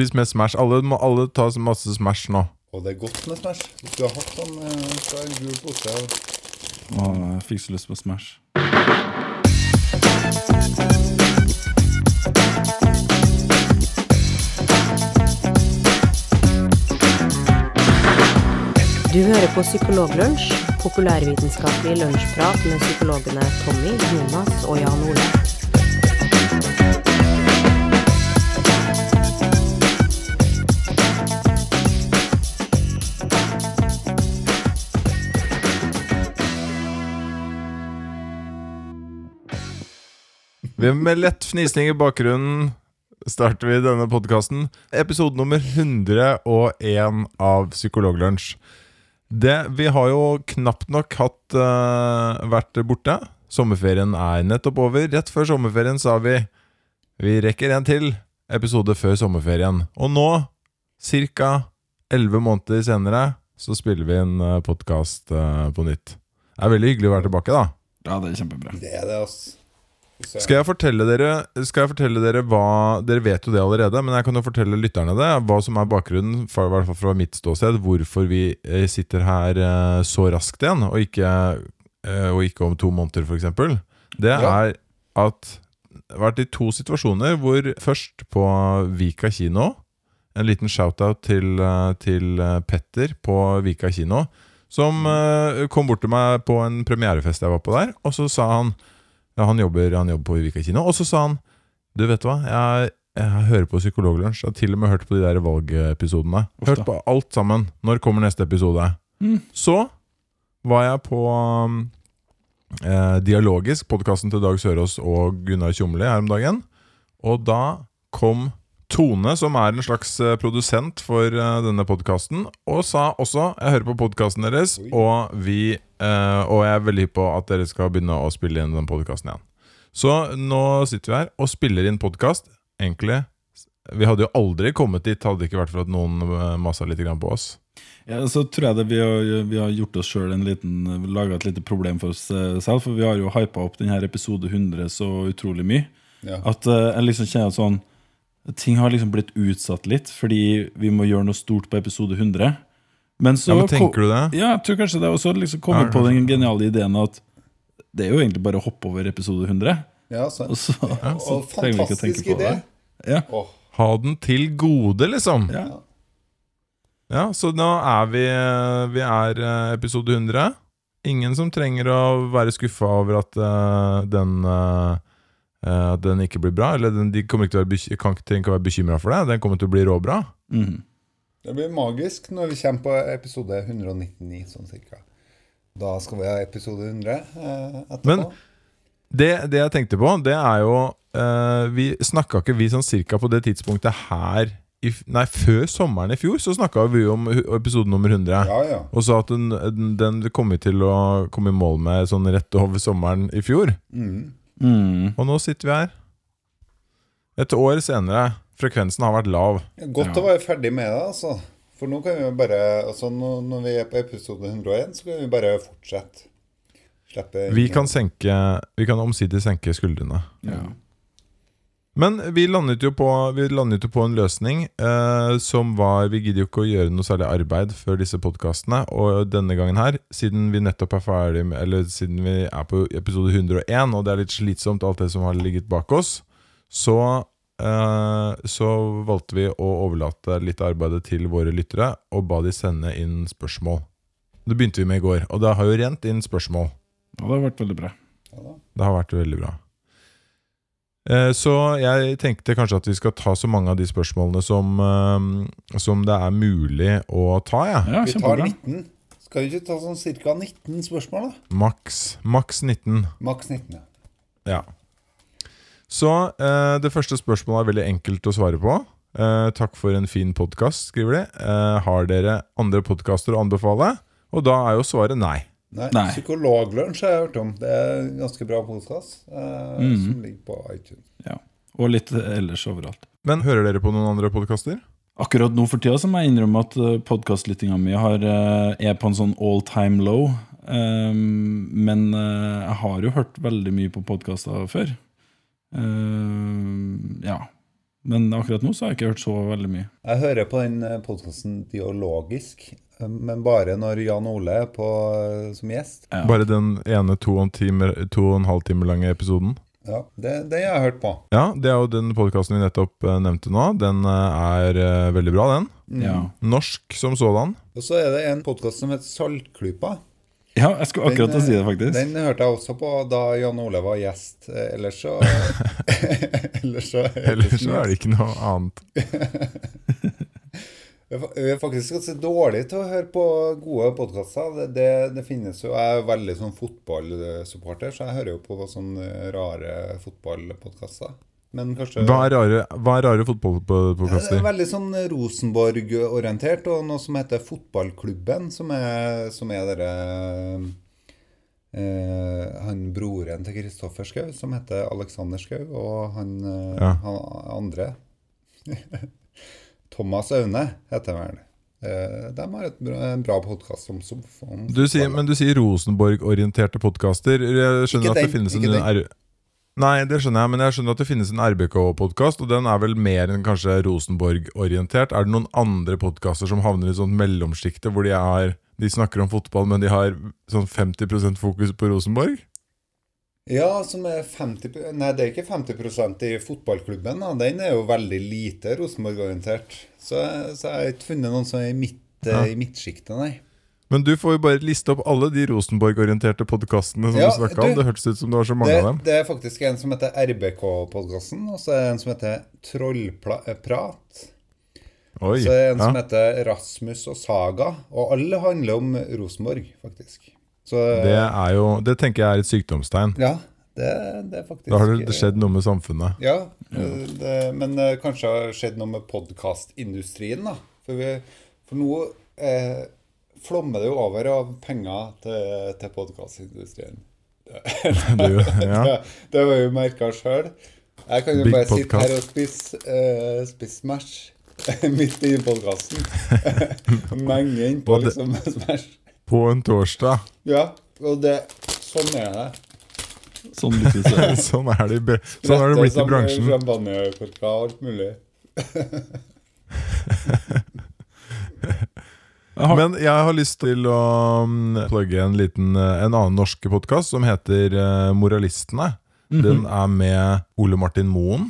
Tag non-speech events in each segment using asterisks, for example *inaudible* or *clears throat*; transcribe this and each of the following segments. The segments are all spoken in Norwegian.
spist mer Smash. Alle må alle ta masse Smash nå. Og det er godt med Smash. Hvis du har hatt sånn eh, fra en gul pose og Å, jeg fikk så lyst på Smash. Du hører på Psykologlunsj, populærvitenskapelig lunsjprat med psykologene Tommy, Jonas og Jan Ole. Med lett fnisning i bakgrunnen starter vi denne podkasten. Episode nummer 101 av Psykologlunsj. Det, vi har jo knapt nok hatt uh, vært borte. Sommerferien er nettopp over. Rett før sommerferien sa vi vi rekker en til episode før sommerferien. Og nå, ca. 11 måneder senere, så spiller vi en podkast på nytt. Det er veldig hyggelig å være tilbake, da. Ja, det er kjempebra. Det er det, ass. Skal jeg fortelle dere Skal jeg fortelle dere hva Dere vet jo det allerede, men jeg kan jo fortelle lytterne det. Hva som er bakgrunnen, fra, i hvert fall fra mitt ståsted, hvorfor vi eh, sitter her eh, så raskt igjen, og ikke, eh, og ikke om to måneder, f.eks. Det Ja. er at det har vært i to situasjoner hvor først på Vika kino En liten shout-out til, til Petter på Vika kino, som kom bort til meg på en premierefest jeg var på der, og så sa han han jobber, han jobber på Vika kino. Og så sa han Du, vet hva, jeg, jeg hører på Psykologlunsj. Jeg har til og med hørt på de der valgepisodene. Hørt på alt sammen. Når kommer neste episode? Mm. Så var jeg på um, eh, Dialogisk, podkasten til Dag Sørås og Gunnar Tjomli her om dagen. Og da kom Tone, som er en slags eh, produsent for eh, denne podkasten, og sa også Jeg hører på podkasten deres, og vi eh, Og jeg er veldig hypp på at dere skal begynne å spille inn den podkasten igjen. Så nå sitter vi her og spiller inn podkast. Egentlig Vi hadde jo aldri kommet dit hadde det ikke vært for at noen masa litt på oss. Ja, så tror jeg det vi har, vi har gjort oss sjøl en liten Laga et lite problem for oss selv. For vi har jo hypa opp denne episode 100 så utrolig mye. Ja. At jeg liksom kjenner sånn Ting har liksom blitt utsatt litt fordi vi må gjøre noe stort på episode 100. Men så Ja, men tenker du det? Ja, jeg tror kanskje det. Og så liksom kommet Ja, på den geniale ideen at det er jo egentlig bare å hoppe over episode 100. Ja, sant. Og så, så Og trenger vi ikke å tenke fantastisk på idé. det. Ja. Ha den til gode, liksom. Ja. Ja, så nå er vi Vi er eh, episode 100. Ingen som trenger å være skuffa over at uh, den eh, At den ikke blir bra. Eller den, de kommer ikke til å være, kan ikke være bekymra for det. Den kommer til å bli råbra. Mm. Det blir magisk når vi kommer på episode 199, sånn cirka. Da skal vi ha episode 100 eh, etterpå. Men- Det, det jeg tenkte på, det er jo eh, Vi snakka ikke vi sånn cirka på det tidspunktet her i, Nei, før sommeren i fjor så snakka vi om episode nummer 100. ja, ja. Og sa at den, den, den kom vi til å komme i mål med sånn rett over sommeren i fjor. Mm. Mhm. Og nå sitter vi her. Et år senere. Frekvensen har vært lav. Godt Ja. å være ferdig med det, altså. For nå kan vi jo bare altså Når vi er på episode 101, så kan vi bare fortsette. Slippe Vi kan senke Vi kan omsider senke skuldrene. Ja. Men vi landet jo på, vi landet jo på en løsning eh, som var Vi gidder jo ikke å gjøre noe særlig arbeid før disse podkastene. Og denne gangen her, siden vi nettopp er ferdig med Eller siden vi er på episode 101, og det er litt slitsomt alt det som har ligget bak oss, så eh, så valgte vi å overlate litt av arbeidet til våre lyttere og ba de sende inn spørsmål. Det begynte vi med i går, og det har jo rent inn spørsmål. Ja, det har vært veldig bra. Ja. Det har vært veldig bra. Eh, Så jeg tenkte kanskje at vi skal ta så mange av de spørsmålene som, eh, som det er mulig å ta. Ja. Ja, Vi tar 19. Skal vi ikke ta sånn ca. 19 spørsmål, da? Maks, maks 19. Maks 19, ja. Ja. Så eh, det første spørsmålet er veldig enkelt å svare på. Eh, takk for en fin podkast, skriver de. Eh, har dere andre podkaster å anbefale? Og da er jo svaret nei. Nei, Nei. Psykologlunsj har jeg hørt om. Det er en ganske bra podkast eh, Mhm. som ligger på iTunes. Ja. Og litt ellers overalt. Men hører dere på noen andre podkaster? Akkurat nå for tida så må jeg innrømme at podkastlyttinga mi eh, er på en sånn all time low. Um, men eh, jeg har jo hørt veldig mye på podkaster før. Um, ja. Men akkurat nå så har jeg ikke hørt så veldig mye. Jeg hører på den podkasten Dialogisk, eh, men bare når Jan Ole er på eh, som gjest. Ja. Bare den ene to og, en time, to og en halv time lange episoden. Ja, Det, det har jeg hørt på. Ja, det er jo den podkasten vi nettopp eh, nevnte nå. Den eh, er veldig bra, den. Ja. Norsk som sådan. Og så er det en podkast som heter Saltklypa. ja, jeg skulle akkurat Den, å si det, faktisk. Den hørte jeg også på da Jan Ole var gjest. Ellers så *laughs* *laughs* Ellers så Ellers så er det ikke noe annet. *laughs* Jeg er faktisk ganske dårlige til å høre på gode podkaster. Det, det, det finnes jo Jeg er veldig sånn fotballsupporter, så jeg hører jo på sånne rare fotballpodkaster. Men kanskje Hva er rare, hva er rare det er veldig sånn Rosenborg-orientert, og noe som heter Fotballklubben, som er, som er dere eh, Han broren til Kristoffer Schou, som heter Alexander Schou, og han, eh, Ja. han andre *laughs* Thomas Aune heter han vel. Eh, de har et bra, en bra podkast om, om Du sier, men du sier Rosenborg-orienterte podkaster. Jeg skjønner at det finnes en. R... Nei, det skjønner jeg, men jeg skjønner at det finnes en RBK-podkast, og den er vel mer enn kanskje Rosenborg-orientert. Er det noen andre podkaster som havner i sånt mellomsjikte, hvor de er De snakker om fotball, men de har sånn 50% fokus på Rosenborg? Ja, som er 50 Nei, det er ikke 50% i fotballklubben. Da. Den er jo veldig lite Rosenborg-orientert. Så, så jeg har ikke funnet noen som er i, midt, Ja. i midtsjiktet, nei. Men du får jo bare liste opp alle de Rosenborg-orienterte podkastene som Ja, du snakka om. Det hørtes ut som du har så mange Det, av dem. det er faktisk en som heter RBK-podkasten, og så er det en som heter Trollprat. Oi. Så er det en som heter Rasmus og Saga. Og alle handler om Rosenborg, faktisk. Så Det er jo Det tenker jeg er et sykdomstegn. Ja, det, det faktisk Da har det skjedd noe med samfunnet. Ja, eh, det, men eh, kanskje har skjedd noe med podkastindustrien. For, vi, for nå eh, flommer det jo over av penger til, til podkastindustrien. *laughs* *laughs* Det, ja. Det, vi jo merka sjøl. Jeg kan jo Big bare sitte her og spise eh, spise Smash *laughs* midt i podkasten. Menge innpå liksom Smash. På en torsdag. Ja, og det Sånn er det. Sånn. *laughs* Sånn er det, i bre- sånn har det blitt i bransjen. Champagnekorker og alt mulig. Men jeg har lyst til å mm, plugge en liten eh, En annen norsk podkast som heter eh, Moralistene. Den er med Ole Martin Moen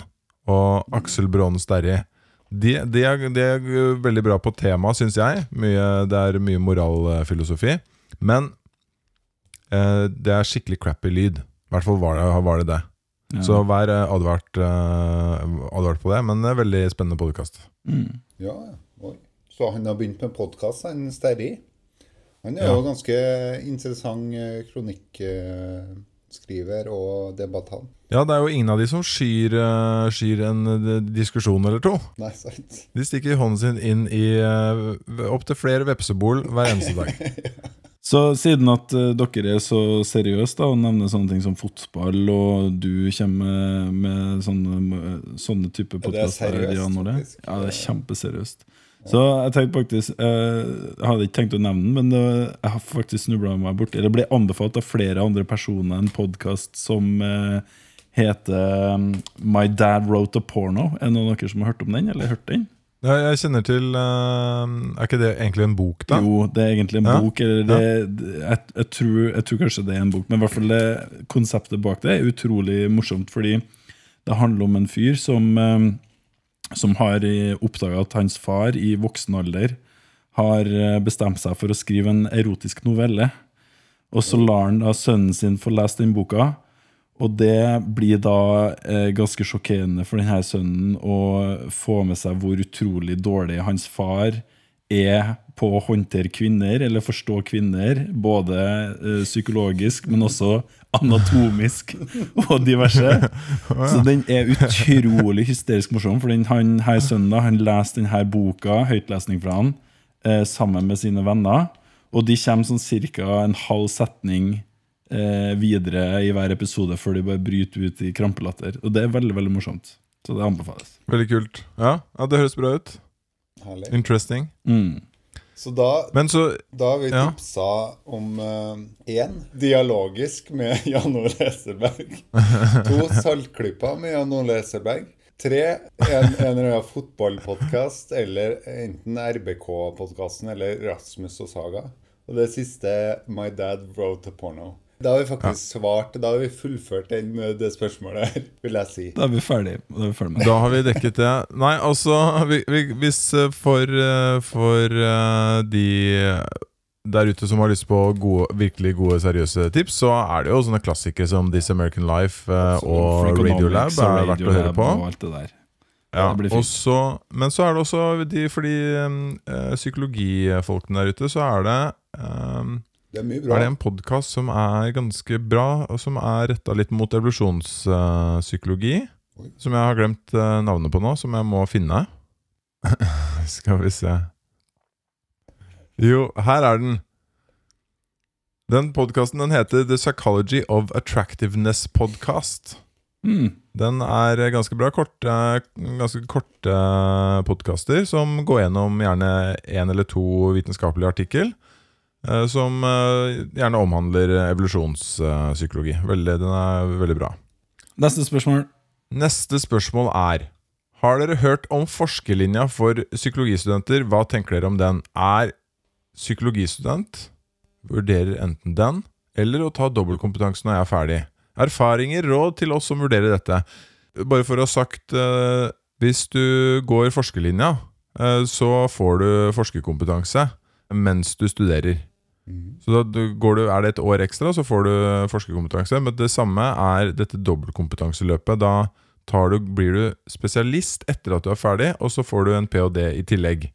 og Aksel Brånen Sterri. De, de, er, de er veldig bra på temaet, syns jeg. Mye, det er mye moralfilosofi. Men eh, det er skikkelig crappy lyd. I hvert fall var det var det. det. ja. Så vær eh, advart, eh, advart på det. Men det er veldig spennende podkast. mm. Ja. Så han har begynt med podkast, han Sterri. Han er Ja. jo ganske interessant eh, kronikkskriver og debattant. Ja, det er jo ingen av de som skyr, eh, skyr en eh, diskusjon eller to. Nei, sant? De stikker hånden sin inn i uh, opptil flere vepsebol hver eneste dag. *laughs* Så siden at eh, dere er så seriøse da, og nevner sånne ting som fotball, og du kommer med, sånne, sånne type Ja, det er podkaster seriøst, Ole det. Ja, det er kjempeseriøst. Så jeg tenkte faktisk eh, Jeg hadde ikke tenkt å nevne den, men eh, jeg har faktisk snubla meg borti Eller ble anbefalt av flere andre personer en podkast som eh, heter um, My Dad Wrote a Porno. Er det noen av dere som har hørt om den, eller hørt den? Ja, jeg kjenner til uh, Er ikke det egentlig en bok, da? Jo, det er egentlig en Ja. bok. Eller det, jeg, jeg, tror, jeg tror kanskje det er en bok, men i hvert fall det, konseptet bak det er utrolig morsomt. Fordi det handler om en fyr som, eh, som har oppdaga at hans far i voksen alder har eh, bestemt seg for å skrive en erotisk novelle. Og så lar han da sønnen sin få lese den boka. Og det blir da eh, ganske sjokkerende for denne sønnen å få med seg hvor utrolig dårlig hans far er på å håndtere kvinner, eller forstå kvinner, både eh, psykologisk, men også anatomisk *laughs* og diverse. *laughs* Så den er utrolig hysterisk morsom, for den, han her sønnen han leser denne boka, høytlesning fra han, eh, sammen med sine venner, og de kommer sånn cirka en halv setning eh, videre i hver episode før de bare bryter ut i krampelatter. Og det er veldig, veldig morsomt. Så det anbefales. Veldig kult. Ja, ja det høres bra ut. Herlig. Interesting. Mm. Så da, så da har vi Ja. tipsa om én dialogisk *laughs* *laughs* med Jan Ole Eserberg. To saltklipper med Jan Ole Eserberg. Tre. En, en eller annen fotballpodkast, eller enten RBK-podkasten eller Rasmus og Saga. Og det siste My Dad Wrote a Porno. Da har vi faktisk svart. Da har vi fullført den med det spørsmålet her, vil jeg si. Da er vi ferdig. Da er vi ferdig med det. Da har vi dekket det. Nei, altså vi, vi, Hvis eh, for, eh, for eh, de der ute som har lyst på gode, virkelig gode, seriøse tips, så er det jo sånne klassikere som This American Life eh, og Radiolab er verdt å høre på. Og alt det der. Ja, det blir fint. og så- men så er det også de, for de øh, psykologifolkene der ute, så er det eh, Det er mye er det en podkast som er ganske bra, og som er retta litt mot evolusjonspsykologi. Oi. som jeg har glemt eh, navnet på nå, som jeg må finne. *laughs* Skal vi se Jo, her er den. Den podkasten den heter The Psychology of Attractiveness Podcast. Mm. Den er ganske bra. Korte, ganske korte podkaster som går gjennom gjerne én eller to vitenskapelige artikkel. Eh, Som eh, gjerne omhandler evolusjonspsykologi. Veldig, den er veldig bra. Neste spørsmål. Neste spørsmål er Har dere hørt om forskerlinja for psykologistudenter? Hva tenker dere om den? Er psykologistudent vurderer enten den eller å ta dobbeltkompetanse når jeg er ferdig. Erfaringer, råd til oss som vurderer dette. Bare for å ha sagt eh, Hvis du går forskerlinja, eh, så får du forskerkompetanse mens du studerer. Så da du- går du, Er det et år ekstra, så får du forskerkompetanse. Men det samme er dette dobbeltkompetanseløpet. Da tar du, blir du spesialist etter at du er ferdig, og så får du en ph.d. i tillegg.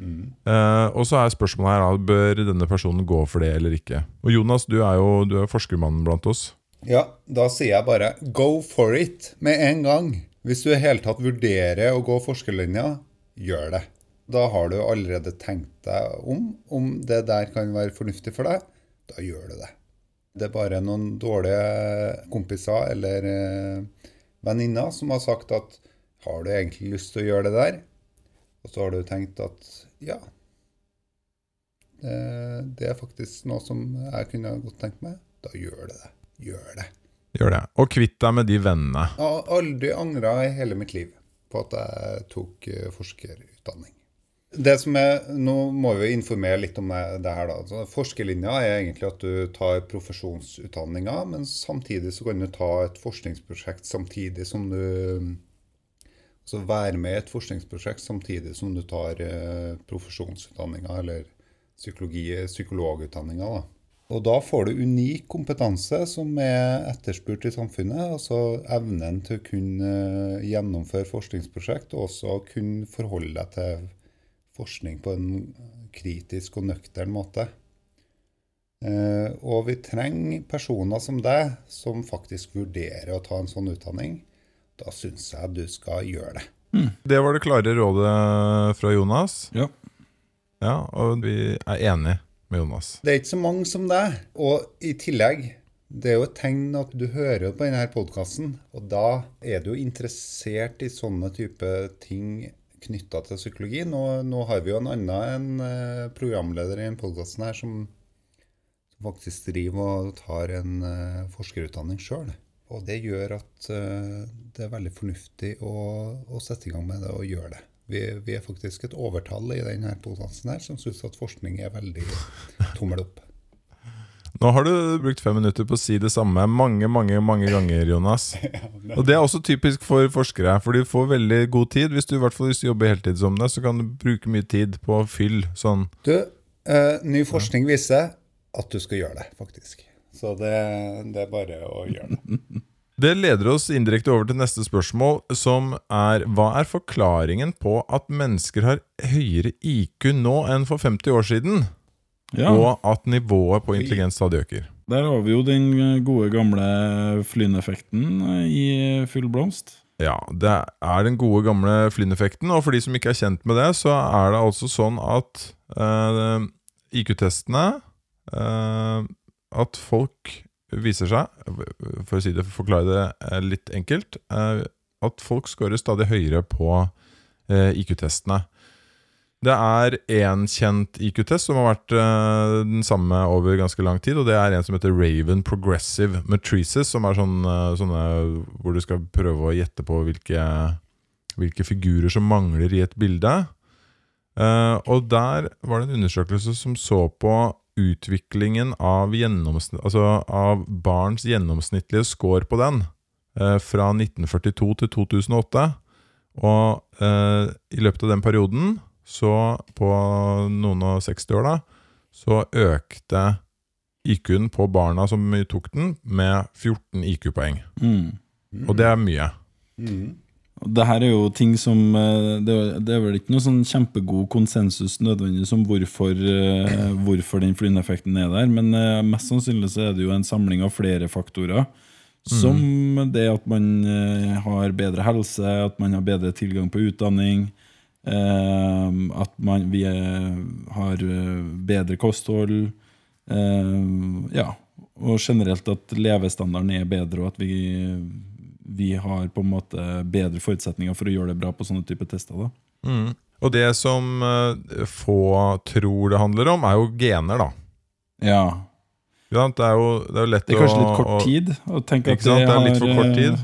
Eh, og så er spørsmålet her da, bør denne personen gå for det eller ikke. Og Jonas, du er jo du er forskermannen blant oss. Ja, da sier jeg bare go for it med en gang. Hvis du i hele tatt vurderer å gå forskerlinja, gjør det. Da har du allerede tenkt deg om om det der kan være fornuftig for deg. Da gjør du det. Det er bare noen dårlige kompiser eller eh, venninner som har sagt at har du egentlig lyst til å gjøre det der? Og så har du tenkt at ja, det, det er faktisk noe som jeg kunne godt tenkt meg. Da gjør du det. Gjør det. Gjør det. Og kvitt deg med de vennene. Jeg har aldri angra i hele mitt liv på at jeg tok eh, forskerutdanning. Det som er, Nå må vi informere litt om det her. da. Altså, forskerlinja er egentlig at du tar profesjonsutdanninga, men samtidig så kan du ta et forskningsprosjekt samtidig som du Altså være med i et forskningsprosjekt samtidig som du tar eh, profesjonsutdanninga, eller psykologutdanninga. da. Og da får du unik kompetanse som er etterspurt i samfunnet. Altså evnen til å kunne eh, gjennomføre forskningsprosjekt, og også kunne forholde deg til forskning på en kritisk og nøktern måte. Eh, og vi trenger personer som deg, som faktisk vurderer å ta en sånn utdanning. Da syns jeg du skal gjøre det. Det var det klare rådet fra Jonas. Ja. Ja, Og vi er enige med Jonas. Det er ikke så mange som deg. Og i tillegg, det er jo et tegn at du hører på denne podkasten, og da er du jo interessert i sånne type ting knytta til psykologi. Nå, nå har vi jo en annen en eh, programleder i denne podkasten her som, som faktisk driver og tar en eh, forskerutdanning sjøl. Og det gjør at eh, det er veldig fornuftig å, å sette i gang med det og gjøre det. Vi, vi er faktisk et overtall i denne podkasten som syns at forskning er veldig tommel opp. Nå har du brukt fem minutter på å si det samme mange mange, mange ganger, Jonas. *laughs* Og Det er også typisk for forskere, for de får veldig god tid. Hvis du i hvert fall hvis du jobber heltid som det, så kan du bruke mye tid på fyll. Sånn. Du, eh, ny forskning viser at du skal gjøre det, faktisk. Så det, det er bare å gjøre det. *laughs* Det leder oss indirekte over til neste spørsmål, som er Hva er forklaringen på at mennesker har høyere IQ nå enn for 50 år siden? Ja. Og at nivået på intelligens stadig øker? Der har vi jo den gode gamle Flynn-effekten i full blomst. Ja, det er den gode gamle Flynn-effekten. Og for de som ikke er kjent med det, så er det altså sånn at uh, IQ-testene uh, At folk viser seg, for å si det, forklare det eh, litt enkelt, uh, at folk scorer stadig høyere på eh, IQ-testene. Det er én kjent IQ-test som har vært uh, den samme over ganske lang tid, og det er en som heter Raven Progressive Matrices, som er sånn, eh, sånne hvor du skal prøve å gjette på hvilke hvilke figurer som mangler i et bilde. Uh, og der var det en undersøkelse som så på utviklingen av, altså av barns gjennomsnittlige score på den uh, fra 1942 til 2008. Og i løpet av den perioden, så på noen og 60 år, da, så økte IQ-en på barna som tok den, med 14 IQ-poeng. Mm. Og det er mye. Og Det her er jo ting som eh, Det er, vel ikke noe sånn kjempegod konsensus nødvendigvis om hvorfor, eh, hvorfor den flyndeffekten er der, men eh, mest sannsynlig så er det jo en samling av flere faktorer. Som det at man har bedre helse, at man har bedre tilgang på utdanning, at man, vi eh, har eh, bedre kosthold. eh, ja, og generelt at levestandarden er bedre, og at vi, vi har på en måte bedre forutsetninger for å gjøre det bra på sånne type tester. da. Mm. Og det som eh, få tror det handler om, er jo gener, da. Ja, Ja, det, er jo, det er jo lett Det er kanskje litt kort tid å tenke at Ikke sant? det Det har kort tid.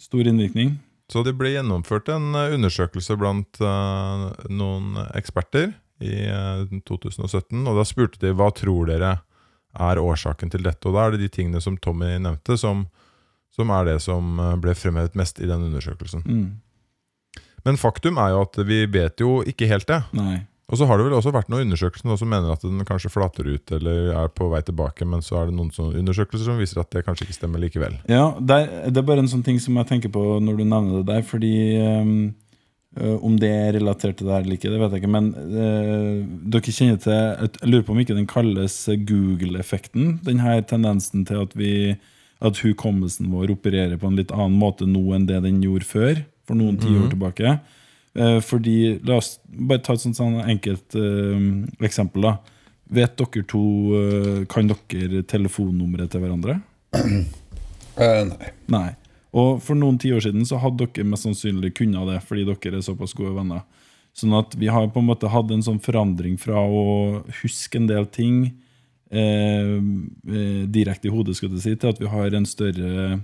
stor innvirkning. Så det ble gjennomført en eh, undersøkelse blant uh, noen eksperter i uh, 2017. Og da spurte de hva tror dere er årsaken til dette. Og da er det de tingene som Tommy nevnte, som, som er det som eh, ble fremhevet mest i den undersøkelsen. Mm. Men faktum er jo at vi vet jo ikke helt det. Nei. Og så har det vel også vært noen undersøkelser som mener at den kanskje flater ut eller er på vei tilbake, men så er det noen undersøkelser som viser at det kanskje ikke stemmer likevel. Ja, der, Det er bare en sånn ting som jeg tenker på når du nevner det der. Fordi øh, Om det er relatert til det her eller ikke, det vet jeg ikke. Men uh, dere kjenner til Jeg lurer på om ikke den kalles Google-effekten. Den her tendensen til at, vi, at hukommelsen vår opererer på en litt annen måte nå enn det den gjorde før. For noen tiår tilbake. Eh, fordi, La oss bare ta et sånt, sånn enkelt uh, eksempel. da Vet dere to uh, Kan dere telefonnummeret til hverandre? Uh, *clears throat* nei. Nei. Og for noen tiår siden så hadde dere mest sannsynlig kunnet det, fordi dere er såpass gode venner. Sånn at vi har på en måte hatt en sånn forandring fra å huske en del ting eh, direkte i hodet, skal du si, til at vi har en større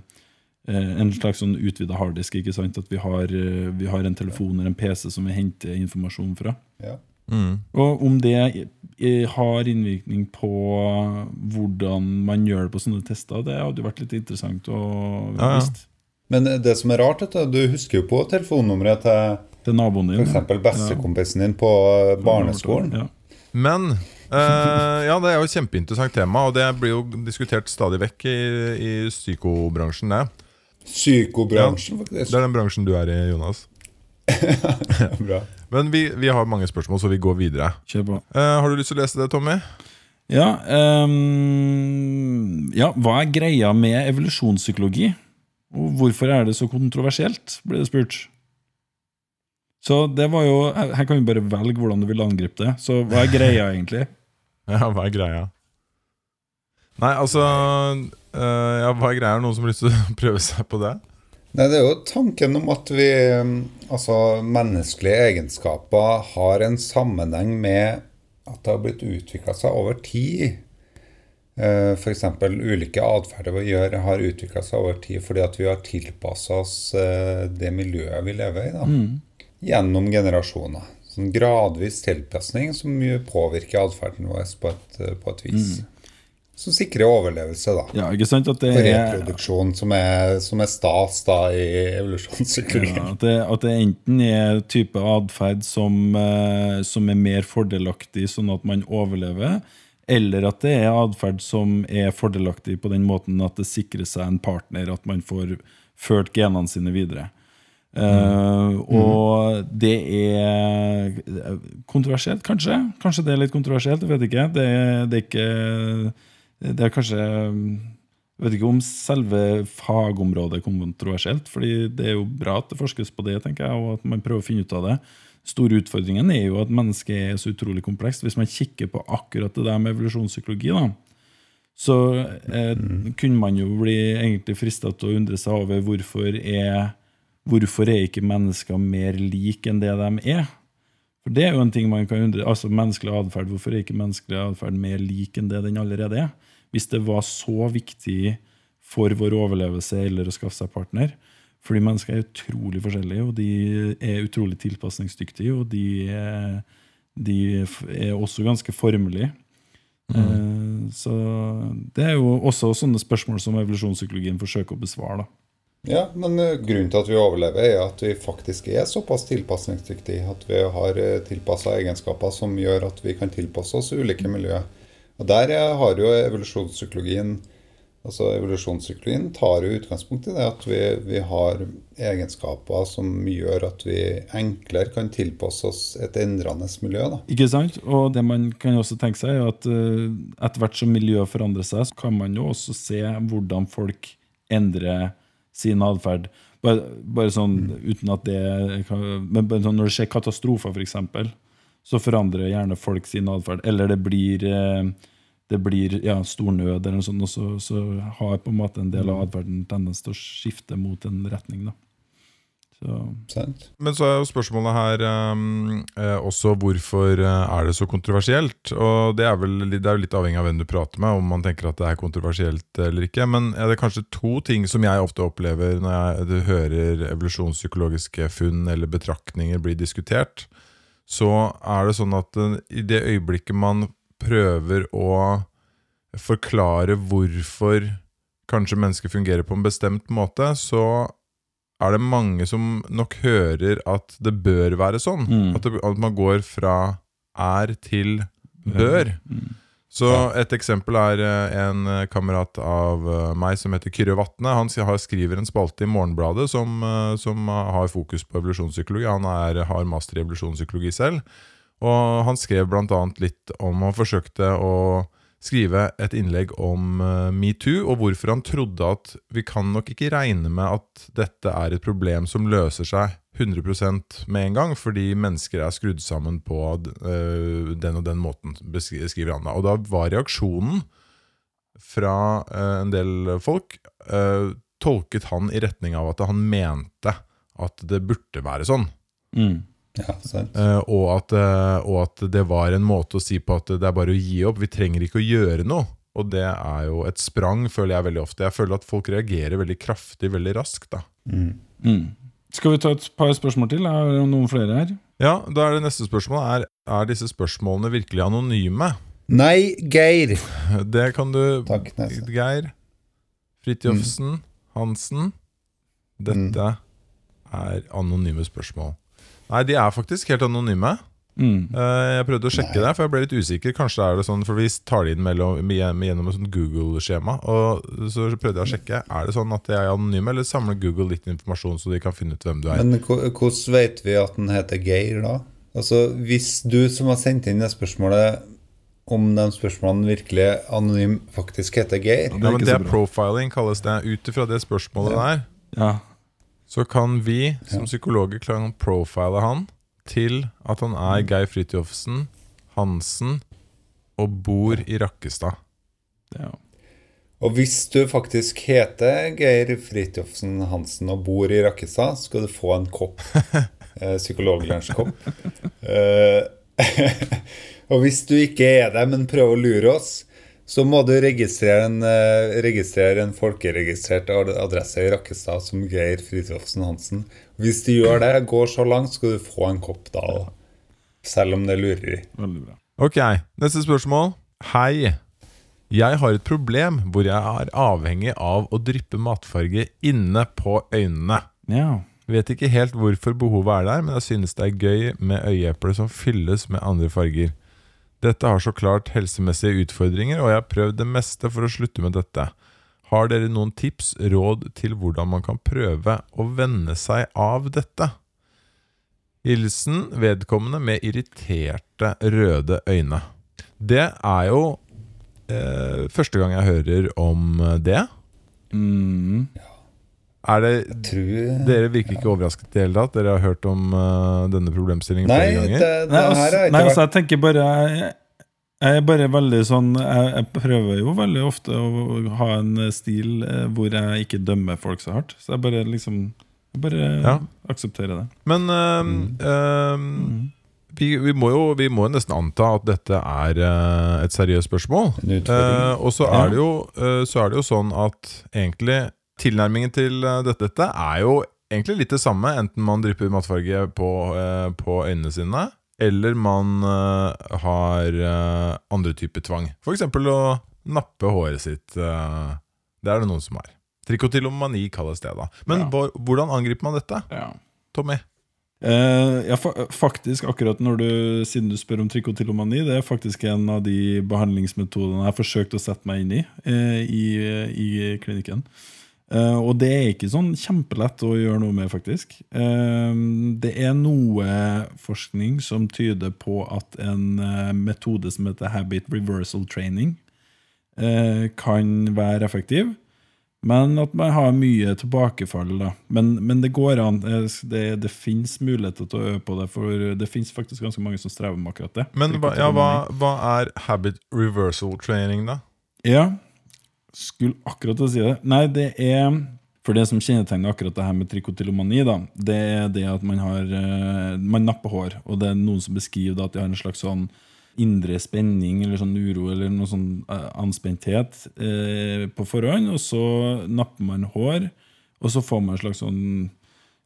En slags sånn utvida harddisk. ikke sant? At vi har, eh, vi har en telefon eller en PC som vi henter informasjon fra. Ja. Mm. Og om det eh, har innvirkning på hvordan man gjør det på sånne tester, det hadde jo vært litt interessant å Ja, ja. Men det som er rart, er du, du husker jo på telefonnummeret til Til naboen din. f.eks. bestekompisen din på barneskolen. Ja. Men uh, ja, det er jo et kjempeinteressant tema, og det blir jo diskutert stadig vekk i, i psykobransjen. Det. Psykobransjen, det faktisk. er den bransjen du er i, Jonas. *laughs* Bra. Men vi, vi har mange spørsmål, så vi går videre. Kjør på. Uh, har du lyst til å lese det, Tommy? Ja, um, ja, hva er greia med evolusjonspsykologi? Og hvorfor er det så kontroversielt, blir det spurt. Så det var jo her kan vi bare velge hvordan du vil angripe det. Så hva er greia, egentlig? *laughs* Ja, hva er greia? Nei, altså eh, Ja, hva er greia? Er det noen som har lyst til å *laughs* prøve seg på det? Nei, det er jo tanken om at vi Altså, menneskelige egenskaper har en sammenheng med at det har blitt utvikla seg over tid. F.eks. ulike atferder vi gjør, har utvikla seg over tid fordi at vi har tilpassa oss eh, det miljøet vi lever i. da. Gjennom generasjoner. Sånn gradvis tilpasning som påvirker atferden vår på et, eh, på et vis. Som sikrer overlevelse, da. Ja, ikke sant? At det Reproduksjon, er som er, som er stas da i evolusjonspsykologien. Ja, at, det, at det enten er type atferd som, eh, som er mer fordelaktig, sånn at man overlever, eller at det er atferd som er fordelaktig på den måten at det sikrer seg en partner, at man får ført genene sine videre. Eh, og det er kontroversielt, kanskje. Kanskje det er litt kontroversielt, jeg vet ikke. Det, er- det er ikke Det er kanskje jeg vet ikke om selve fagområdet er kontroversielt, fordi det er jo bra at det forskes på det, tenker jeg, og at man prøver å finne ut av det. Store utfordringen er jo at mennesket er så utrolig komplekst. Hvis man kikker på akkurat det der med evolusjonspsykologi, da, så eh, kunne man jo bli egentlig frista til å undre seg over hvorfor er, hvorfor er ikke mennesker mer like enn det de er. For det er jo en ting man kan undre Altså menneskelig atferd, hvorfor er ikke menneskelig atferd mer lik enn det den allerede er? Hvis det var så viktig for vår overlevelse eller å skaffe seg partner. Fordi mennesker er utrolig forskjellige, og de er utrolig tilpasningsdyktige. Og de er, de er også ganske formelige. Mm. så det er jo også sånne spørsmål som evolusjonspsykologien forsøker å besvare. da. Ja, men eh, grunnen til at vi overlever, er at vi faktisk er såpass tilpasningsdyktige at vi har tilpassa egenskaper som gjør at vi kan tilpasse oss ulike miljøer. Og der eh, har jo evolusjonspsykologien Altså Evolusjonspsykologien tar jo utgangspunkt i det at vi, vi har egenskaper som gjør at vi enklere kan tilpasse oss et endrende miljø. da. Ikke sant? Og det man kan også tenke seg, er at eh, etter hvert som miljøet forandrer seg, så kan man jo også se hvordan folk endrer sin atferd. Bare, bare sånn uten at det Men sånn når det skjer katastrofer, f.eks., så forandrer gjerne folk sin atferd. Eller det blir eh, det blir ja, stor nød, eller noe sånt, og så, så har på en måte en del av atferden tendens til å skifte mot en retning. da. Så, Men så er jo spørsmålet her ehm, eh, også hvorfor eh, er det så kontroversielt? Og det er vel det er jo litt avhengig av hvem du prater med, om man tenker at det er kontroversielt eller ikke. Men er det kanskje to ting som jeg ofte opplever når jeg du hører evolusjonspsykologiske funn eller betraktninger bli diskutert. Så er det sånn at eh, i det øyeblikket man prøver å forklare hvorfor kanskje mennesker fungerer på en bestemt måte, så er det mange som nok hører at det bør være sånn. Mm. At, det, at man går fra er til bør. mm. Så et eksempel er eh, en eh, kamerat av eh, meg som heter Kyrre Vatne. Han skriver en spalte i Morgenbladet som, som har fokus på evolusjonspsykologi. Han er, har master i evolusjonspsykologi selv. Og han skrev bl.a. litt om Han forsøkte å skrive et innlegg om eh, metoo, og hvorfor han trodde at vi kan nok ikke regne med at dette er et problem som løser seg 100% med en gang, fordi mennesker er skrudd sammen på eh, den og den måten, skriver han da. Og da var reaksjonen fra eh, en del folk tolket han i retning av at han mente at det burde være sånn. Mm. Ja, sant? Eh, og, at, uh, og at det var en måte å si på at det er bare å gi opp. Vi trenger ikke å gjøre noe. Og det er jo et sprang, føler jeg veldig ofte. Jeg føler at folk reagerer veldig kraftig, veldig raskt. da. Mm. Skal vi ta et par spørsmål til? Er det noen flere her. Ja, da er det neste spørsmål. er, er disse spørsmålene virkelig anonyme? Nei, Geir! Det kan du Takk, Nesse. Geir Fridtjofsen Hansen. Dette er anonyme spørsmål. Nei, de er faktisk helt anonyme. Mm. Eh, Jeg prøvde å sjekke det, for jeg ble litt usikker. Kanskje er det sånn, for Vi tar det inn mellom, gjennom et sånt Google-skjema. Og Så prøvde jeg å sjekke Er det sånn at de er anonyme, eller samler Google litt informasjon så de kan finne ut hvem du er. Men hvordan vet vi at den heter Geir da? Altså, Hvis du som har sendt inn det spørsmålet, om de spørsmålene virkelig anonym, faktisk heter Geir ja, men Det er profiling, kalles det. Ut ifra det spørsmålet der, Ja. Så kan vi som psykologer klare å profile han til at han er Geir Fridtjofsen Hansen og bor i Rakkestad. ja. Og hvis du faktisk heter Geir Fridtjofsen Hansen og bor i Rakkestad, så skal du få en kopp. *laughs* Eh, Psykologlunsjkopp. Eh, *laughs* og hvis du ikke er det, men prøver å lure oss, så må du registrere en, eh, registrere en folkeregistrert adresse i Rakkestad som Geir Fridtjofsen Hansen. Hvis du gjør det, går så langt, skal du få en kopp da òg. Selv om det er lureri. Veldig bra. Ok, neste spørsmål. Hei. Jeg har et problem hvor jeg er avhengig av å dryppe matfarge inne på øynene. Ja. Vet ikke helt hvorfor behovet er der, men jeg synes det er gøy med øyeepler som fylles med andre farger. Dette har så klart helsemessige utfordringer, og jeg har prøvd det meste for å slutte med dette. Har dere noen tips, råd til hvordan man kan prøve å venne seg av dette? Hilsen vedkommende med irriterte røde øyne. Det er jo eh, første gang jeg hører om det. Mm. Er det Tror Dere virker ikke overrasket i det hele tatt? Dere har hørt om uh, denne problemstillingen Nei, flere det, ganger? det Nei, her altså, nei, altså, jeg tenker bare Jeg, jeg er bare veldig sånn jeg, jeg prøver jo veldig ofte å ha en stil eh, hvor jeg ikke dømmer folk så hardt. Så jeg bare liksom jeg bare Ja. aksepterer det. Men eh, mm. vi, vi, må jo, vi må jo nesten anta at dette er uh, et seriøst spørsmål. Uh. Eh, og så Ja. er, det jo, uh, så er det jo sånn at egentlig tilnærmingen til eh, dette, dette er jo egentlig litt det samme, enten man drypper matfarge på, eh, på øynene sine, eller man eh, har andre typer tvang. F.eks. å nappe håret sitt. det er det noen som har. Trikotilomani kalles det, da. Men Ja. hvordan angriper man dette, Ja. Tommy? Eh, ja, fa faktisk, akkurat når du, siden du spør om trikotilomani, det er faktisk en av de behandlingsmetodene jeg har forsøkt å sette meg inn i eh, i, i klinikken. Eh, og det er ikke sånn kjempelett å gjøre noe med, faktisk. Uh, det er noe forskning som tyder på at en uh, metode som heter habit reversal training, kan være effektiv. Men at man har mye tilbakefall. da Men, men det går an. Det, det fins muligheter til å øve på det, for det fins faktisk ganske mange som strever med akkurat det. Men hva, ja, hva, hva er habit reversal training, da? Ja, skulle akkurat til å si det. Nei, det er For det som kjennetegner akkurat det her med trikotilomani, da, det er det at man har eh, Man napper hår, og det er noen som beskriver da at de har en slags sånn indre spenning eller sånn uro eller noe sånn eh, anspenthet eh, på forhånd, og så napper man hår, og så får man en slags sånn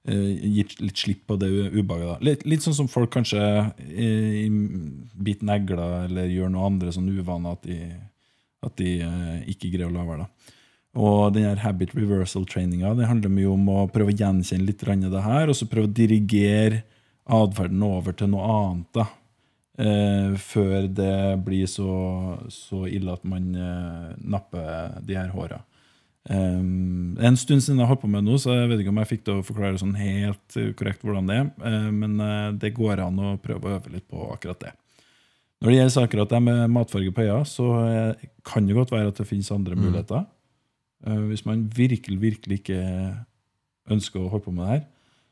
eh, gitt litt slipp på det ubehaget. Litt, litt sånn som folk kanskje eh, biter negler eller gjør noe andre sånn uvaner at de, at de eh, ikke greier å la være. Og den her habit reversal traininga det handler mye om å prøve å gjenkjenne litt det her, og så prøve å dirigere atferden over til noe annet. da. Eh, før det blir så, så ille at man eh, napper de her håra. Eh, en stund siden jeg holdt på med det nå, så jeg vet ikke om jeg fikk til å forklare sånn helt eh, korrekt hvordan det er. Eh, men det går an å prøve å øve litt på akkurat det. Når det gjelder akkurat det med matfarge på øya, så eh, kan det godt være at det finnes andre muligheter. Eh, hvis man virkelig, virkelig ikke ønsker å holde på med det her,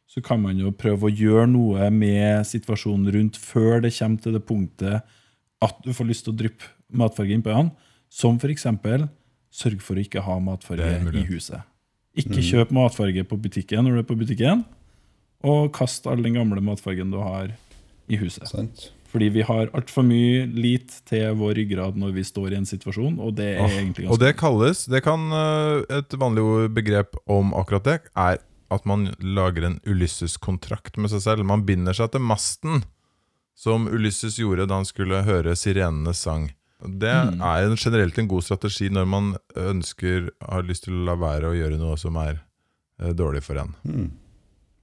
så kan man jo prøve å gjøre noe med situasjonen rundt før det kommer til det punktet at du får lyst til å dryppe matfarge inn på øynene. Som f.eks. sørg for å ikke ha matfarge i huset. Ikke kjøp matfarge på butikken når du er på butikken, og kast all den gamle matfargen du har i huset. Sant? Fordi vi har altfor mye lit til vår ryggrad når vi står i en situasjon, og det er egentlig egentlig Og det kalles det kan, øh, Et vanlig begrep om akkurat det er at man lager en Ulysses-kontrakt med seg selv. Man binder seg til masten, som Ulysses gjorde da han skulle høre sirenenes sang. Det Mm. er generelt en god strategi når man ønsker har lyst til å la være å gjøre noe som er eh, dårlig for en. Hmm.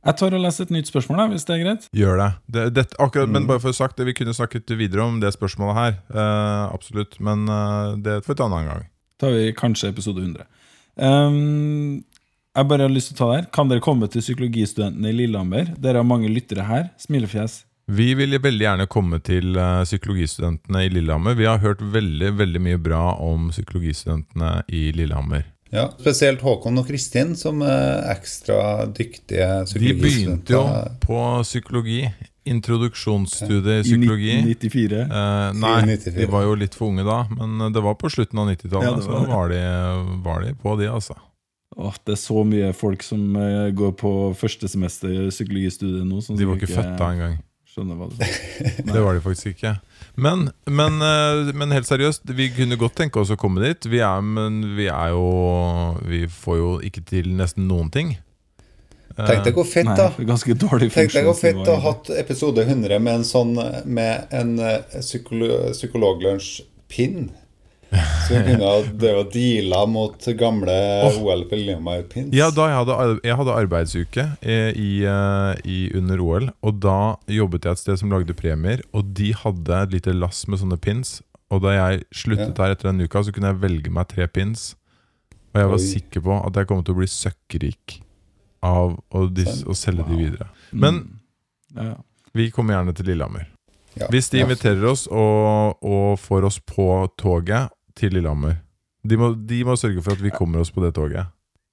Jeg tar å lese et nytt spørsmål, da, hvis det er greit. Gjør det. det, det akkurat, Mm. Men bare for å sagt det, vi kunne snakket videre om det spørsmålet her. eh, absolutt. Men eh, det får vi ta en annen gang. tar vi kanskje episode 100. Um, jeg bare har lyst til å ta det her. Kan dere komme til psykologistudentene i Lillehammer? Dere har mange lyttere her. Smilefjes. Vi vil veldig gjerne komme til eh, psykologistudentene i Lillehammer. Vi har hørt veldig veldig mye bra om psykologistudentene i Lillehammer. Ja, Spesielt Håkon og Kristin, som er ekstra dyktige De begynte jo på psykologi. Introduksjonsstudiet i I psykologi. 1994. Eh, nei, 94. de var jo litt for unge da, men det var på slutten av 90-tallet. Ja, så det. var de, var de på, de, altså. Åh, det er så mye folk som eh, går på første semester i psykologistudiet nå. Sånn De var som ikke født da engang. Skjønner hva sier. *laughs* Det var de faktisk ikke. Men, men, eh, men helt seriøst, vi kunne godt tenke oss å komme dit. Vi er, men vi er jo Vi får jo ikke til nesten noen ting. Tenk deg hvor fett, Nei, da. det ganske dårlig Tenk deg hvor fett å ha hatt episode 100 med en sånn Med en eh, psykolo psykologlunsj-pinn. *laughs* Så vi kunne ha deala mot gamle OL på Lillehammer-pins. Ja, da jeg hadde, jeg hadde arbeidsuke eh, i, eh, i under OL, og da jobbet jeg et sted som lagde premier, og de hadde et lite lass med sånne pins. Og da jeg sluttet Ja. her etter en uka, så kunne jeg velge meg tre pins. Og jeg var Oi. sikker på at jeg kom til å bli søkkrik av å, dis, å selge de videre. Men ja. vi kommer gjerne til Lillehammer. Ja. Hvis de inviterer oss og, og får oss på toget til Lillehammer de må, de må sørge for at vi kommer oss på det toget.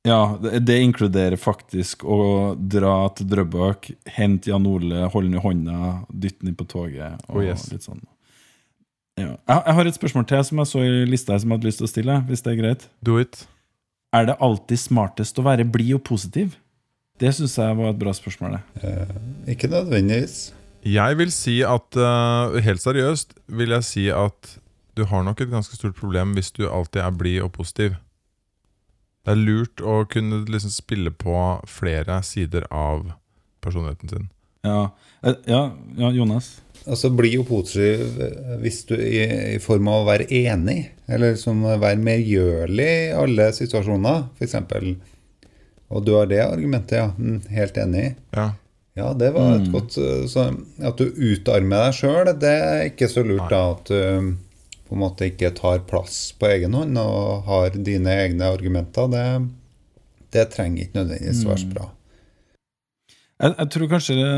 Ja, det, det inkluderer faktisk å dra til Drøbak, hente Jan Ole, holde den i hånda, dytte den inn på toget. Og Oh, yes. litt sånn. Ja. Jeg, jeg har et spørsmål til som jeg så i lista her som jeg hadde lyst til å stille. Hvis det er greit. Do it. Er det alltid smartest å være blid og positiv? Det syns jeg var et bra spørsmål. det. Ikke nødvendigvis. Jeg vil si at uh, Helt seriøst vil jeg si at du har nok et ganske stort problem hvis du alltid er blid og positiv. Det er lurt å kunne liksom spille på flere sider av personligheten sin. Ja, Eh, ja, ja Jonas? Altså bli jo positiv eh, hvis du i, i form av å være enig, eller liksom være medgjørlig i alle situasjoner, f.eks. Og du har det argumentet, ja. Mm, helt enig. Ja. Ja, det var et godt eh, så At du utarmer deg sjøl, det er ikke så lurt Nei. da at du på en måte ikke tar plass på egen hånd og har dine egne argumenter. Det, det trenger ikke nødvendigvis være så bra. Jeg, jeg tror kanskje det,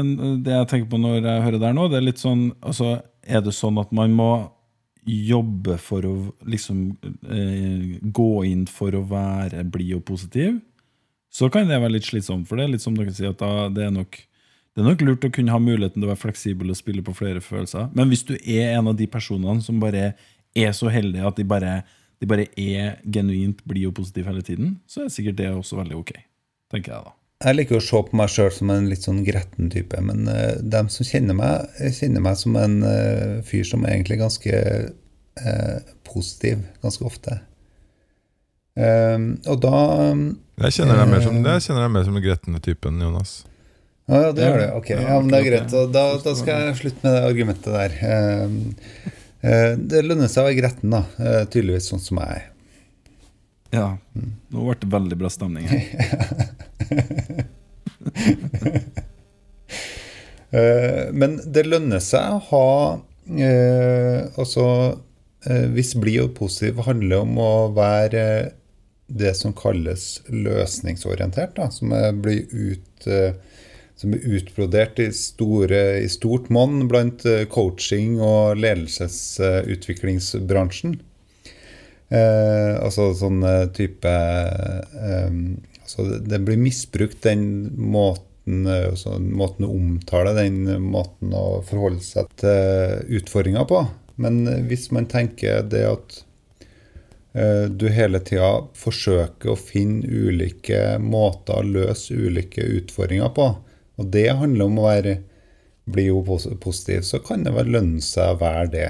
det jeg tenker på når jeg hører det her nå, det er litt sånn altså, Er det sånn at man må jobbe for å liksom eh, gå inn for å være blid og positiv, så kan det være litt slitsomt. For det er litt som dere sier, at da, det, er nok, det er nok lurt å kunne ha muligheten til å være fleksibel og spille på flere følelser. Men hvis du er en av de personene som bare er så heldige at de bare, de bare er genuint blide og positive hele tiden, så er sikkert det også veldig ok. Tenker jeg da. Jeg liker å se på meg sjøl som en litt sånn gretten type, men uh, dem som kjenner meg, kjenner meg som en uh, fyr som er egentlig ganske uh, positiv ganske ofte. Ehm, og da som, jeg kjenner deg mer som den gretne typen, Jonas. Ja, ja, det gjør det. Ok, Ja, ja, men det er greit. Da, da skal jeg slutte med det argumentet der. Eh, det lønner seg å være gretten, da. eh, tydeligvis sånn som jeg er. Ja, nå ble det veldig bra stemning her. *laughs* Eh, men det lønner seg å ha Altså, hvis blid og positiv handler om å være det som kalles løsningsorientert, da, som blir ut som er utbrodert i, store, i stort monn blant eh, coaching- og ledelsesutviklingsbransjen. Eh, altså sånn eh, type eh, altså det, blir misbrukt, den måten, eh, altså måten å omtale den måten å forholde seg til utfordringer på. Men hvis man tenker det at du hele tida forsøker å finne ulike måter å løse ulike utfordringer på, og det handler om å være bli jo positiv, så kan det vel lønne seg å være det.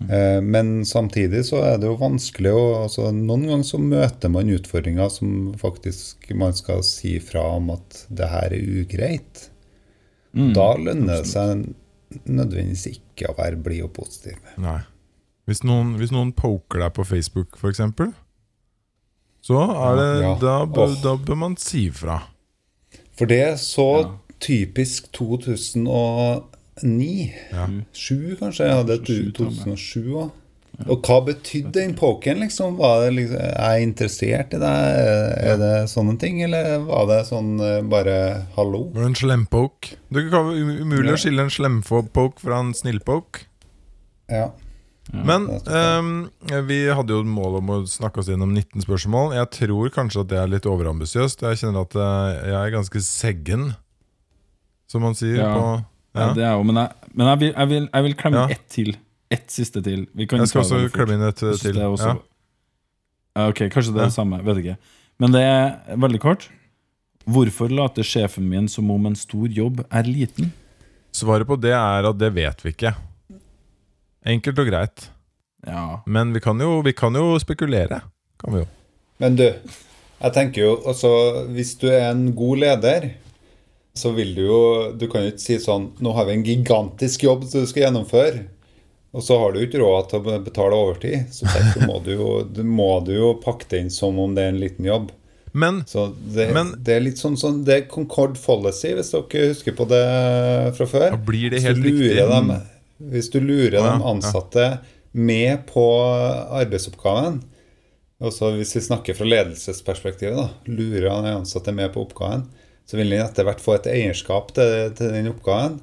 Mm. Men samtidig så er det jo vanskelig å altså Noen ganger så møter man utfordringer som faktisk man skal si fra om at det her er ugreit. Mm, Da lønner det seg nødvendigvis ikke å være blid og positiv. Nei. Hvis noen, hvis noen poker deg på Facebook, f.eks., så er det, Ja. da, bør, oh. da bør man si ifra. For det så Ja. typisk 2009. Ja. Sju, kanskje? Ja, det er Sju, tror jeg. 2007 òg. Og hva betydde den pokeren, liksom? Var det liksom Er jeg interessert i deg? Er det sånne ting, eller var det sånn eh, bare hallo? Det var en slempoke. Det er um- umulig å skille en slempoke fra en snillpoke. Ja. Men ehm, vi hadde jo et mål om å snakke oss gjennom 19 spørsmål. Jeg tror kanskje at det er litt overambisiøst. Jeg kjenner at eh, jeg er ganske seggen, som man sier Ja. på Ja, ja. det er jo, men jeg, men jeg, vil, jeg, vil, jeg vil klemme Ja. ett til. Ett siste til. Vi kan Jeg skal også klemme inn et eh, til. også, Ok, kanskje det er Ja. det samme. Vet ikke. Men det er veldig kort. Hvorfor later sjefen min som om en stor jobb er liten? Svaret på det er at det vet vi ikke. Enkelt og greit. Ja. Men vi kan jo, vi kan jo spekulere. Kan vi jo. Men du, jeg tenker jo altså Hvis du er en god leder, så vil du jo Du kan jo ikke si sånn Nå har vi en gigantisk jobb som du skal gjennomføre. Og så har du ikke råd til å betale overtid. Så derfor må du jo, *laughs* du må du jo pakke det inn som om det er en liten jobb. Men Så det, Men- det er litt sånn, sånn Det er Concord Policy, hvis dere husker på det fra før. blir det helt riktig. dem, hvis du lurer de ansatte med på arbeidsoppgaven også Hvis vi snakker fra ledelsesperspektivet, da, lurer de ansatte med på oppgaven, så vil de etter hvert få et eierskap til, til den oppgaven.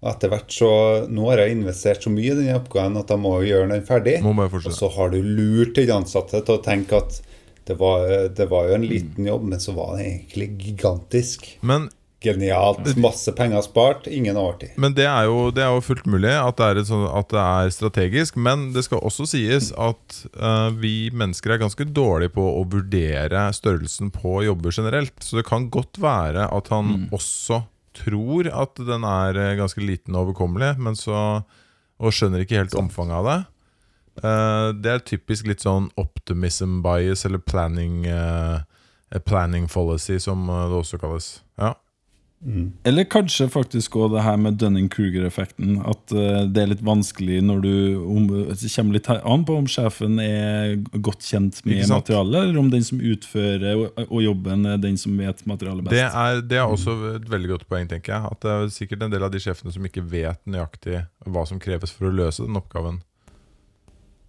Og etter hvert så Nå har jeg investert så mye i den oppgaven at jeg må jeg gjøre den ferdig. Må Og så har du lurt den ansatte til å tenke at det var, det var jo en liten jobb, men så var det egentlig gigantisk. Men Genialt. Masse penger spart, ingen overtid. Men det er, jo, det er jo fullt mulig at det, er et sånn, at det er strategisk. Men det skal også sies at uh, vi mennesker er ganske dårlige på å vurdere størrelsen på jobber generelt. Så det kan godt være at han også tror at den er eh, ganske liten og overkommelig, men så, og skjønner ikke helt omfanget av det. Uh, det er typisk litt sånn optimism bias, eller planning uh, Planning policy, som det også kalles. Ja. Eller kanskje faktisk også det her med Dunning-Kruger-effekten. At uh, det er litt vanskelig når du om, Det kommer litt an på om sjefen er godt kjent med materialet, eller om den som utfører og, og jobben, er den som vet materialet best. Det er, det er også et veldig godt poeng, tenker jeg. At det er sikkert en del av de sjefene som ikke vet nøyaktig hva som kreves for å løse den oppgaven.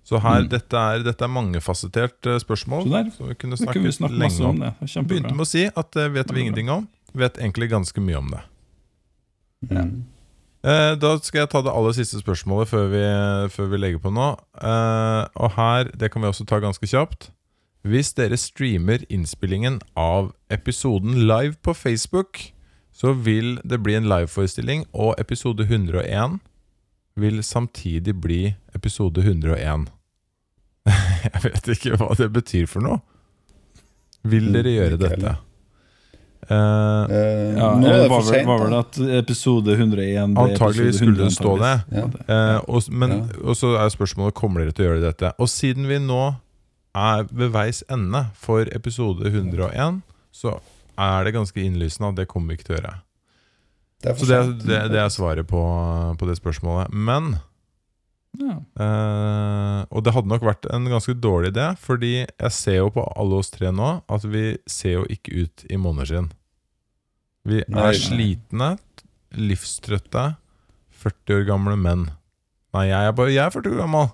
Så her, dette, er, dette er mangefasettert eh, spørsmål. Så der- som vi kunne snakket vi lenge om om. det. er Begynte med å si at det vet vi ingenting om. Vet egentlig ganske mye om det. Eh, da skal jeg ta det aller siste spørsmålet før vi, før vi legger på nå. Eh, og her, det kan vi også ta ganske kjapt. Hvis dere streamer innspillingen av episoden live på Facebook, så vil det bli en liveforestilling, og episode 101 vil samtidig bli episode 101. *laughs* jeg vet ikke hva det betyr for noe. Vil dere gjøre dette? Uh, Eh, Ja, nå er det var for sent. var vel at episode 101 ble Antagelig skulle det stå det. Ja. Uh, og, men, Ja. og så er spørsmålet Kommer dere til å gjøre dette. Og siden vi nå er ved veis ende for episode 101, så er det ganske innlysende at det kommer vi ikke til å gjøre. Det Så det, det, det er svaret på, på det spørsmålet. Men Ja. eh, Og det hadde nok vært en ganske dårlig idé, fordi jeg ser jo på alle oss tre nå at vi ser jo ikke ut i måneskinn. Vi er nei. slitne, livstrøtte, 40 år gamle menn. Nei, jeg er bare jeg er 40 år gammel.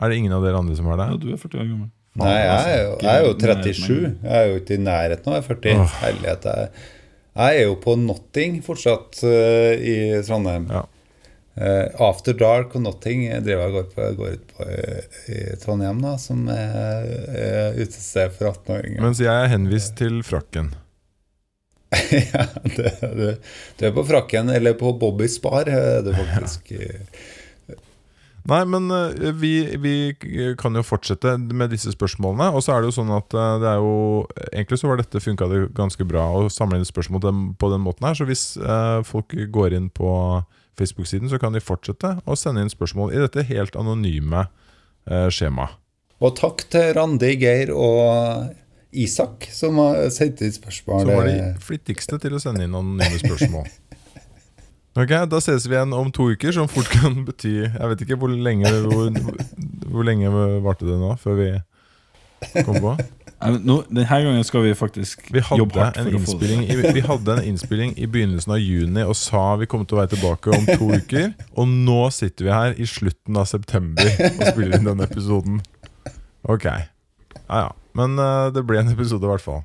Er det ingen av dere andre som er ja, det? du er 40 år gammel. Nei, jeg er, jo, jeg er jo 37. Jeg er jo ikke i nærheten av jeg er 40. Åh. Herlighet. Jeg, jeg er jo på Notting fortsatt uh, i Trondheim. Ja. Eh, After Dark og Notting jeg driver jeg går, på, går ut på i, i Trondheim, da, som er, utested for 18-åringer. Mens jeg er henvist til frakken. *laughs* ja, det, det, du er på frakken, eller på Bobby Spar, du faktisk. Nei, men eh, vi, vi kan jo fortsette med disse spørsmålene. Og så er det jo sånn at eh, det er jo Egentlig så var dette funka det ganske bra å samle inn spørsmål på den måten her. Så hvis eh, folk går inn på Facebook-siden, så kan de fortsette å sende inn spørsmål i dette helt anonyme eh, skjemaet. Og takk til Randi, Geir og Isak, som har sendt inn spørsmål. Som var de flittigste til å sende inn anonyme spørsmål. *laughs* Ok, Da ses vi igjen om to uker, som fort kan bety Jeg vet ikke hvor lenge Hvor, hvor lenge varte det nå før vi kom på? Nå, denne gangen skal vi faktisk Vi jobbe hardt en for å få det. i, vi hadde en innspilling i begynnelsen av juni og sa vi kom til å være tilbake om to uker. Og nå sitter vi her i slutten av september og spiller inn denne episoden. Ok. Ja ja. Men uh, det ble en episode, i hvert fall.